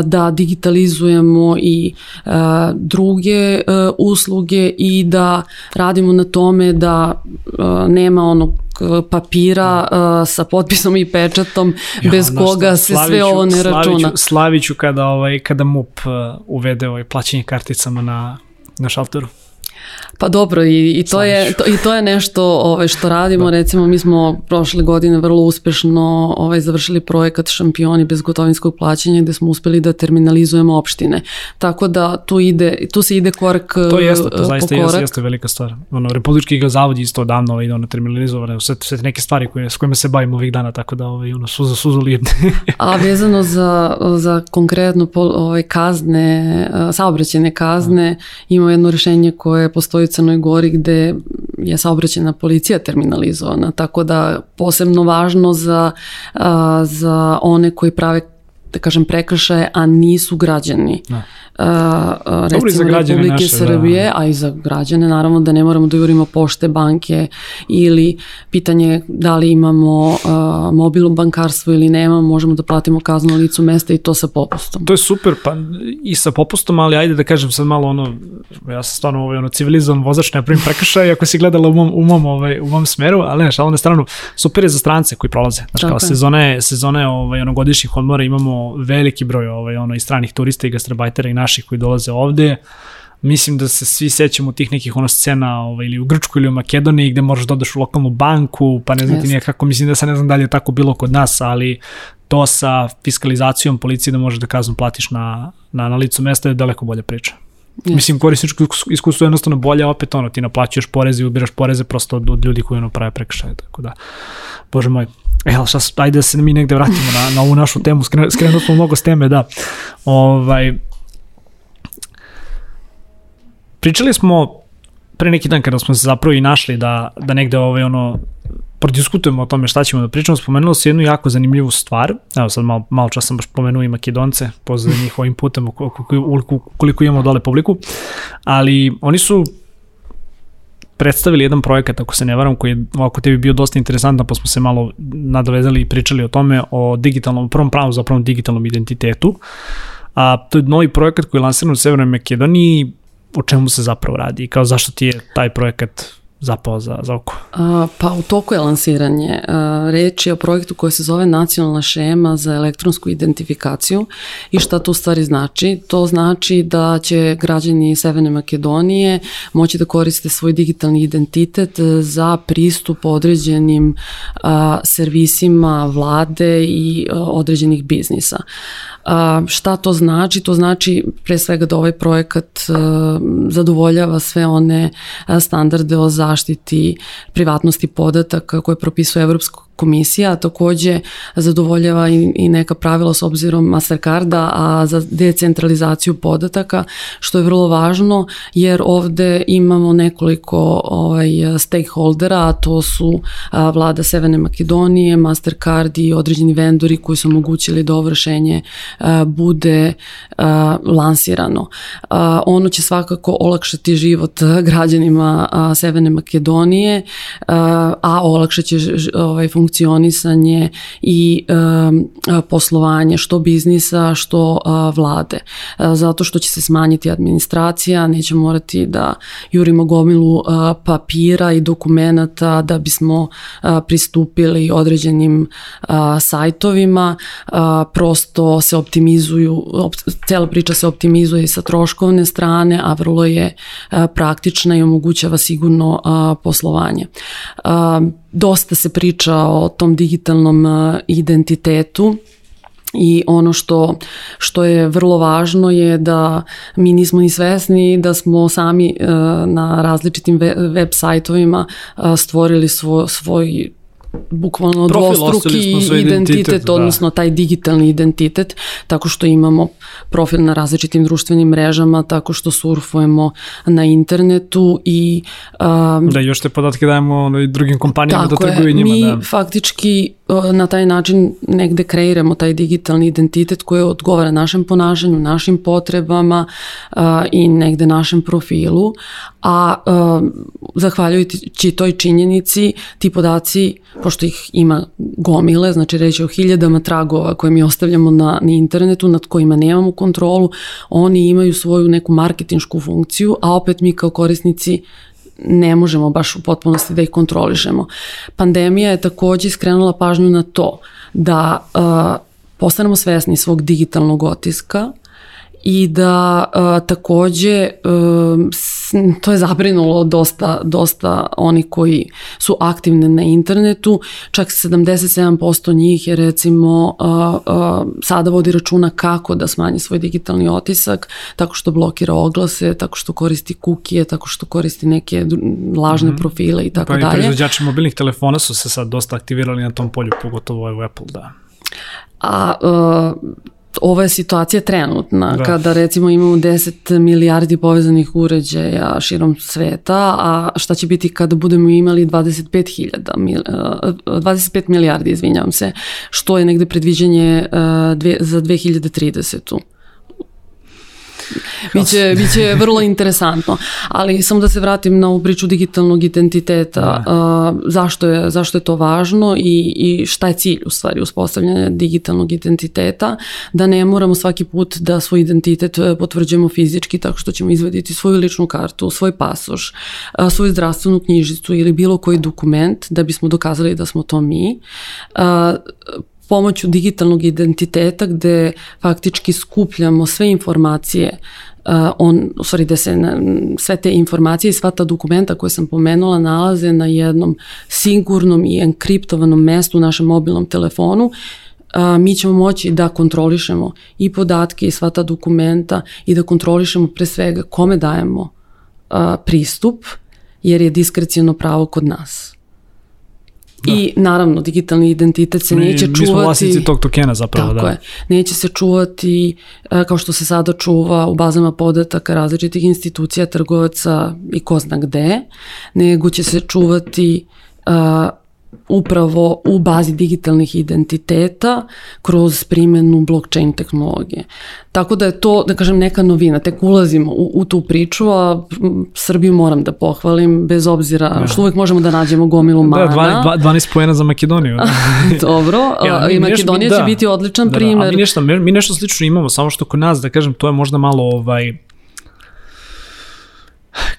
da digitalizujemo i druge usluge i da radimo na tome da nema onog papira uh, sa potpisom i pečatom ja, bez koga se sve ovo ne računa. Slaviću, Slaviću kada, ovaj, kada MUP uvede ovaj plaćanje karticama na, na šalteru. Pa dobro i, i, to, je, to, i to je nešto ovaj, što radimo, da. recimo mi smo prošle godine vrlo uspešno ovaj, završili projekat Šampioni bez gotovinskog plaćanja gde smo uspeli da terminalizujemo opštine. Tako da tu, ide, tu se ide korak To jeste, to zaista jeste, jeste velika stvar. Ono, Republički ga zavod isto odavno ovaj, ono, terminalizovane, sve, sve neke stvari koje, s kojima se bavimo ovih dana, tako da ovaj, ono, suza, lijedne. A vezano za, za konkretno pol, ovaj, kazne, saobraćene kazne, da. imamo jedno rešenje koje postoji u Crnoj Gori gde je saobraćena policija terminalizovana, tako da posebno važno za, za one koji prave da kažem, prekršaje, a nisu građani. Da. Uh, recimo za Republike naše, da. Srbije, da. a i za građane, naravno da ne moramo da jurimo pošte, banke ili pitanje da li imamo uh, mobilno bankarstvo ili nema, možemo da platimo kaznu na licu mesta i to sa popustom. To je super, pa i sa popustom, ali ajde da kažem sad malo ono, ja sam stvarno ovaj, ono, civilizovan vozač, ne pravim prekršaj, ako si gledala u mom, u mom, ovaj, u mom smeru, ali ne, šalno na stranu, super je za strance koji prolaze. Znači, kao sezone, sezone ovaj, ono, godišnjih odmora imamo veliki broj ovaj, ono, i stranih turista i gastrobajtera i naših koji dolaze ovde. Mislim da se svi sećamo tih nekih ono scena ovaj, ili u Grčkoj ili u Makedoniji gde možeš da odeš u lokalnu banku, pa ne znam ti kako, mislim da se ne znam da li je tako bilo kod nas, ali to sa fiskalizacijom policije da možeš da kaznu platiš na, na, na licu mesta je daleko bolja priča. Yes. Mislim, korisničko iskustvo je jednostavno bolje, opet ono, ti naplaćuješ poreze i ubiraš poreze prosto od, od ljudi koji ono prave prekršaje, tako da, bože moj. E, ali šta, ajde da se mi negde vratimo na, na ovu našu temu, skrenuo smo mnogo s teme, da. Ovaj, pričali smo pre neki dan kada smo se zapravo i našli da, da negde ovaj, ono, prodiskutujemo o tome šta ćemo da pričamo, spomenulo se jednu jako zanimljivu stvar, evo sad malo, malo čas sam baš pomenuo i Makedonce, pozdrav njih ovim putem koliko, koliko imamo dole publiku, ali oni su predstavili jedan projekat, ako se ne varam, koji je ovako tebi bio dosta interesantan, pa smo se malo nadovezali i pričali o tome, o digitalnom, prvom pravu zapravo digitalnom identitetu. A, to je novi projekat koji je lansiran u Severnoj Makedoniji, o čemu se zapravo radi? I kao zašto ti je taj projekat zapao za, za oko? A, pa u toku je lansiranje. A, reč je o projektu koji se zove Nacionalna šema za elektronsku identifikaciju i šta to u stvari znači? To znači da će građani Severne Makedonije moći da koriste svoj digitalni identitet za pristup određenim a, servisima vlade i a, određenih biznisa. A, šta to znači? To znači pre svega da ovaj projekat a, zadovoljava sve one standarde o zaštiti privatnosti podataka koje propisuje Evropsko komisija, takođe zadovoljava i, i neka pravila s obzirom Mastercarda, a za decentralizaciju podataka, što je vrlo važno, jer ovde imamo nekoliko ovaj, stakeholdera, a to su a, vlada Severne Makedonije, Mastercard i određeni vendori koji su omogućili da ovo rešenje a, bude a, lansirano. A, ono će svakako olakšati život građanima a, Severne Makedonije, a, a olakšat će ovaj, funkcionalnost funkcionisanje i poslovanje što biznisa, što vlade. Uh, zato što će se smanjiti administracija, neće morati da jurimo gomilu papira i dokumenata da bismo pristupili određenim sajtovima, prosto se optimizuju, op, cela priča se optimizuje sa troškovne strane, a vrlo je praktična i omogućava sigurno poslovanje. Dosta se priča o tom digitalnom identitetu i ono što, što je vrlo važno je da mi nismo ni svesni da smo sami na različitim web sajtovima stvorili svoj, svoj bukvalno dvostruki identitet, identitet da. odnosno taj digitalni identitet, tako što imamo profil na različitim društvenim mrežama, tako što surfujemo na internetu i... Um, da, još te podatke dajemo i drugim kompanijama da trguju njima. Mi da. faktički na taj način negde kreiramo taj digitalni identitet koji odgovara našem ponašanju, našim potrebama uh, i negde našem profilu, a uh, zahvaljujući toj činjenici ti podaci, pošto ih ima gomile, znači reći o hiljadama tragova koje mi ostavljamo na, na internetu nad kojima nemamo kontrolu, oni imaju svoju neku marketinšku funkciju, a opet mi kao korisnici ne možemo baš u potpunosti da ih kontrolišemo. Pandemija je takođe skrenula pažnju na to da uh, postanemo svesni svog digitalnog otiska, i da a, takođe a, to je zabrinulo dosta, dosta oni koji su aktivni na internetu, čak 77% njih je recimo a, a, sada vodi računa kako da smanji svoj digitalni otisak, tako što blokira oglase, tako što koristi kukije, tako što koristi neke lažne mm -hmm. profile i tako dalje. Pa i proizvođači mobilnih telefona su se sad dosta aktivirali na tom polju, pogotovo u Apple, da. A uh, ova je situacija trenutna, Da. kada recimo imamo 10 milijardi povezanih uređaja širom sveta, a šta će biti kada budemo imali 25.000, mil- uh, 25 milijardi, izvinjavam se, što je negde predviđanje dve, za 2030. Biće, biće vrlo interesantno, ali samo da se vratim na ovu priču digitalnog identiteta, uh, zašto, je, zašto je to važno i, i šta je cilj u stvari uspostavljanja digitalnog identiteta, da ne moramo svaki put da svoj identitet uh, potvrđujemo fizički tako što ćemo izvaditi svoju ličnu kartu, svoj pasoš, uh, svoju zdravstvenu knjižicu ili bilo koji dokument da bismo dokazali da smo to mi. Uh, pomoću digitalnog identiteta gde faktički skupljamo sve informacije on, u stvari da se na, sve te informacije i sva ta dokumenta koje sam pomenula nalaze na jednom sigurnom i enkriptovanom mestu u našem mobilnom telefonu uh, mi ćemo moći da kontrolišemo i podatke i sva ta dokumenta i da kontrolišemo pre svega kome dajemo uh, pristup jer je diskrecijono pravo kod nas. Da. I naravno digitalni identitet se Mi- neće čuvati. Mi smo vlasnici tog tokena zapravo, Tako da. je. Neće se čuvati e, kao što se sada čuva u bazama podataka različitih institucija, trgovaca i ko zna gde, nego će se čuvati uh, upravo u bazi digitalnih identiteta kroz primjenu blockchain tehnologije. Tako da je to, da kažem, neka novina. Tek ulazimo u, u tu priču, a Srbiju moram da pohvalim, bez obzira što uvek možemo da nađemo gomilu mana. Da, 12, 12 pojena za Makedoniju. Da. Dobro, Ja, i mi nešto- Makedonija da. će biti odličan Da, da, primer. a mi nešto, mi nešto slično imamo, samo što kod nas, da kažem, to je možda malo ovaj,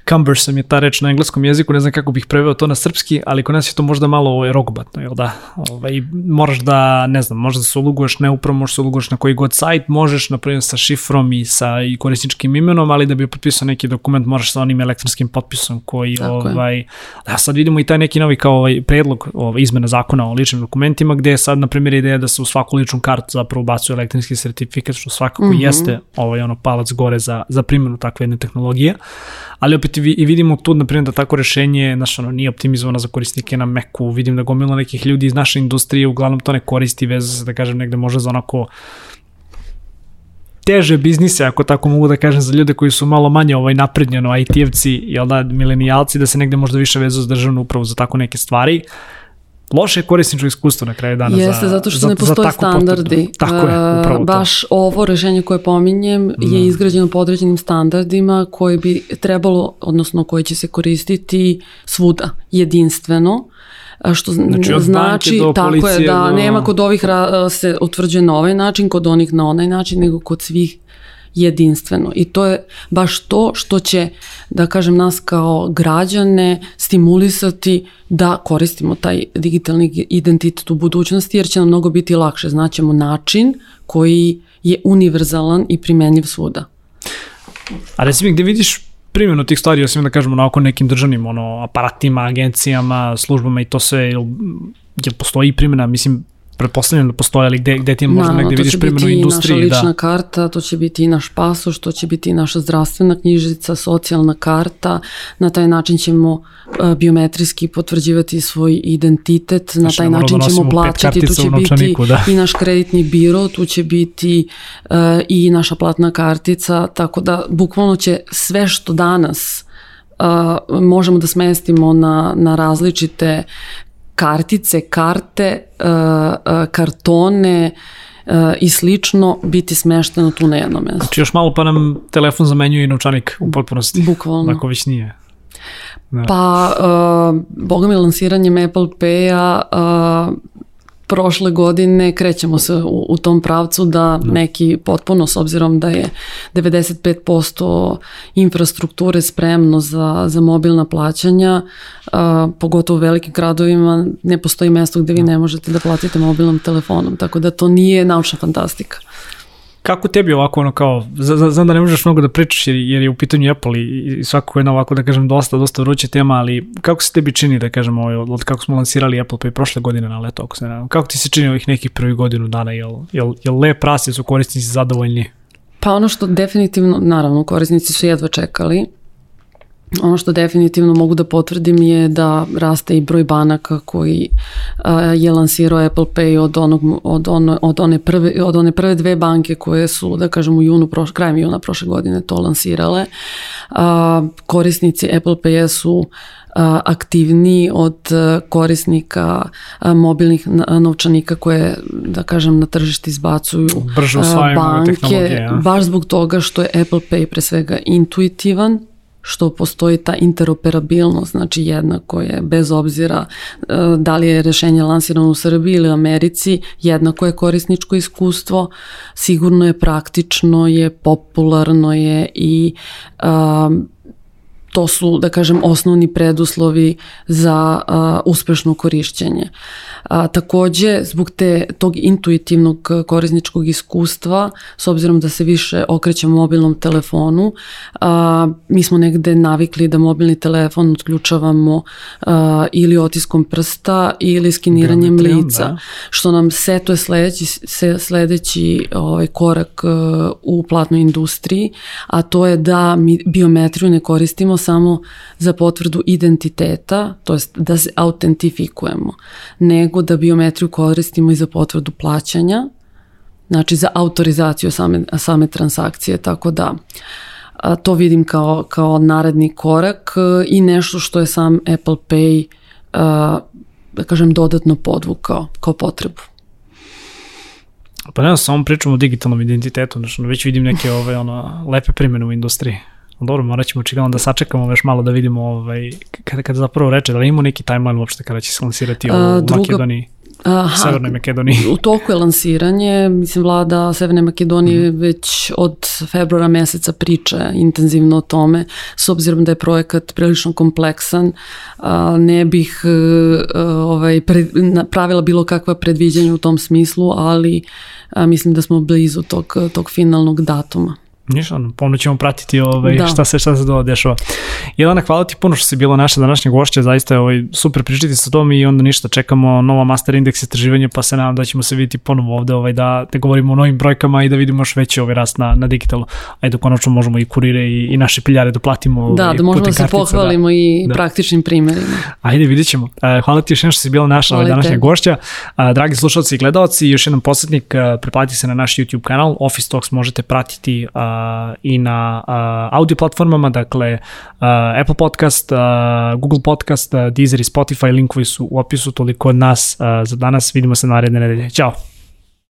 cumbersome je ta reč na engleskom jeziku, ne znam kako bih preveo to na srpski, ali kod nas je to možda malo ovaj, rogobatno, jel da? Ovaj, moraš da, ne znam, možda se uluguješ neupravo, možeš se uluguješ na koji god sajt, možeš, na primjer, sa šifrom i sa i korisničkim imenom, ali da bi potpisao neki dokument moraš sa onim elektronskim potpisom koji, Tako je. ovaj, da sad vidimo i taj neki novi kao ovaj predlog ovaj, izmena zakona o ličnim dokumentima, gde je sad, na primjer, ideja da se u svaku ličnu kartu zapravo ubacuje elektronski sertifikat, što svakako mm -hmm. jeste ovaj, ono, palac gore za, za primjenu takve jedne tehnologije, ali opet i, vi- i vidimo tu, na primjer, da tako rešenje, znaš, ono, nije optimizovano za korisnike na Macu, vidim da gomila nekih ljudi iz naše industrije uglavnom to ne koristi, veze se, da kažem, negde može za onako teže biznise, ako tako mogu da kažem, za ljude koji su malo manje ovaj naprednjeno, IT-evci, jel da, milenijalci, da se negde možda više vezu za državnu upravu za tako neke stvari. Loše korisničko iskustvo na kraju dana Jeste, za, zato što za, ne postoje standardi. potvrdu. Tako je, E, upravo to. Baš ovo rešenje koje pominjem je izgrađeno po određenim standardima koje bi trebalo, odnosno koje će se koristiti svuda, jedinstveno. Što Znači, znači, od znači banke do tako je da do- nema kod ovih ra- se utvrđuje na ovaj način, kod onih na onaj način, nego kod svih jedinstveno. I to je baš to što će, da kažem, nas kao građane stimulisati da koristimo taj digitalni identitet u budućnosti, jer će nam mnogo biti lakše. Znaćemo način koji je univerzalan i primenjiv svuda. A reci mi, gde vidiš primjenu tih stvari, osim da kažemo na oko nekim državnim ono, aparatima, agencijama, službama i to sve, jel, jel postoji primjena, mislim, pretpostavljam da postoje, ali gde, gde ti možda Naravno, negde to vidiš će primjenu u biti i naša industriji? lična Da. karta, to će biti i naš pasoš, to će biti i naša zdravstvena knjižica, socijalna karta. Na taj način ćemo uh, biometrijski potvrđivati svoj identitet, na Znači, taj način da ćemo plaćati, tu će biti da. i naš kreditni biro, tu će biti uh, i naša platna kartica, tako da bukvalno će sve što danas uh, možemo da smestimo na, na različite kartice, karte, uh, uh, kartone uh, i slično biti smešteno tu na jednom mestu. Znači još malo pa nam telefon zamenjuje i novčanik u potpunosti. Bukvalno. Ako već nije. Da. Pa, uh, boga mi lansiranjem Apple Pay-a uh, prošle godine krećemo se u, u tom pravcu da neki potpuno, s obzirom da je 95% infrastrukture spremno za, za mobilna plaćanja, a, pogotovo u velikim gradovima ne postoji mesto gde vi ne možete da platite mobilnom telefonom, tako da to nije naučna fantastika. Kako tebi ovako ono kao, znam da ne možeš mnogo da pričaš jer, jer je u pitanju Apple i, i svakako jedna ovako da kažem dosta, dosta vruća tema, ali kako se tebi čini da kažem ovaj, od, kako smo lansirali Apple Pay prošle godine na leto, ako se ne kako ti se čini ovih nekih prvih godinu dana, jel, jel, jel lep rast, su korisnici zadovoljni? Pa ono što definitivno, naravno, korisnici su jedva čekali Ono što definitivno mogu da potvrdim je da raste i broj banaka koji je lansirao Apple Pay od, onog, od, ono, od, one prve, od one prve dve banke koje su, da kažem, u junu, proš, krajem juna prošle godine to lansirale. Korisnici Apple Pay su aktivniji od korisnika mobilnih novčanika koje, da kažem, na tržišti izbacuju Brže banke, baš zbog toga što je Apple Pay pre svega intuitivan, što postoji ta interoperabilnost, znači jednako je bez obzira e, da li je rešenje lansirano u Srbiji ili Americi, jednako je korisničko iskustvo, sigurno je praktično, je popularno je i um, to su, da kažem, osnovni preduslovi za a, uspešno korišćenje. A, takođe, zbog te, tog intuitivnog korisničkog iskustva, s obzirom da se više okrećemo mobilnom telefonu, a, mi smo negde navikli da mobilni telefon otključavamo a, ili otiskom prsta ili skiniranjem lica, da. što nam setuje sledeći, sledeći ovaj, korak a, u platnoj industriji, a to je da mi biometriju ne koristimo samo za potvrdu identiteta, to jest da se autentifikujemo, nego da biometriju koristimo i za potvrdu plaćanja, znači za autorizaciju same, same transakcije, tako da a, to vidim kao, kao naredni korak a, i nešto što je sam Apple Pay a, da kažem dodatno podvukao kao potrebu. Pa ne, samo pričamo o digitalnom identitetu, znači već vidim neke ove, ono, lepe primjene u industriji. Dobro, morat ćemo očigledno da sačekamo još malo da vidimo ovaj, kada, kada zapravo reče, da li ima neki timeline uopšte kada će se lansirati u druga, Makedoniji? Aha, Severnoj Makedoniji. U toku je lansiranje, mislim vlada Severne Makedonije mm. već od februara meseca priča intenzivno o tome, s obzirom da je projekat prilično kompleksan, ne bih a, e, ovaj, pre, pravila bilo kakva predviđanja u tom smislu, ali mislim da smo blizu tog, tog finalnog datuma. Ništa, pomno ćemo pratiti ovaj, da. šta se šta se do dešava. Jelena, hvala ti puno što si bila naša današnja gošća, zaista je ovaj, super pričati sa tom i onda ništa, čekamo nova master indeks istraživanja, pa se nadam da ćemo se vidjeti ponovo ovde, ovaj, da, da govorimo o novim brojkama i da vidimo još veći ovaj rast na, na digitalu. Ajde, konačno možemo i kurire i, i naše piljare da platimo. Ovaj, da, da možemo da se kartica, pohvalimo da. i da. praktičnim primjerima. Ajde, vidit ćemo. Uh, hvala ti još jednom što si bila naša ovaj, današnja gošća. Uh, dragi slušalci i gledalci, još jedan posjetnik, uh, preplatite se na naš YouTube kanal, Office Talks možete pratiti i na audio platformama, dakle Apple Podcast, Google Podcast, Deezer i Spotify, linkovi su u opisu, toliko od nas za danas, vidimo se naredne nedelje. Ćao!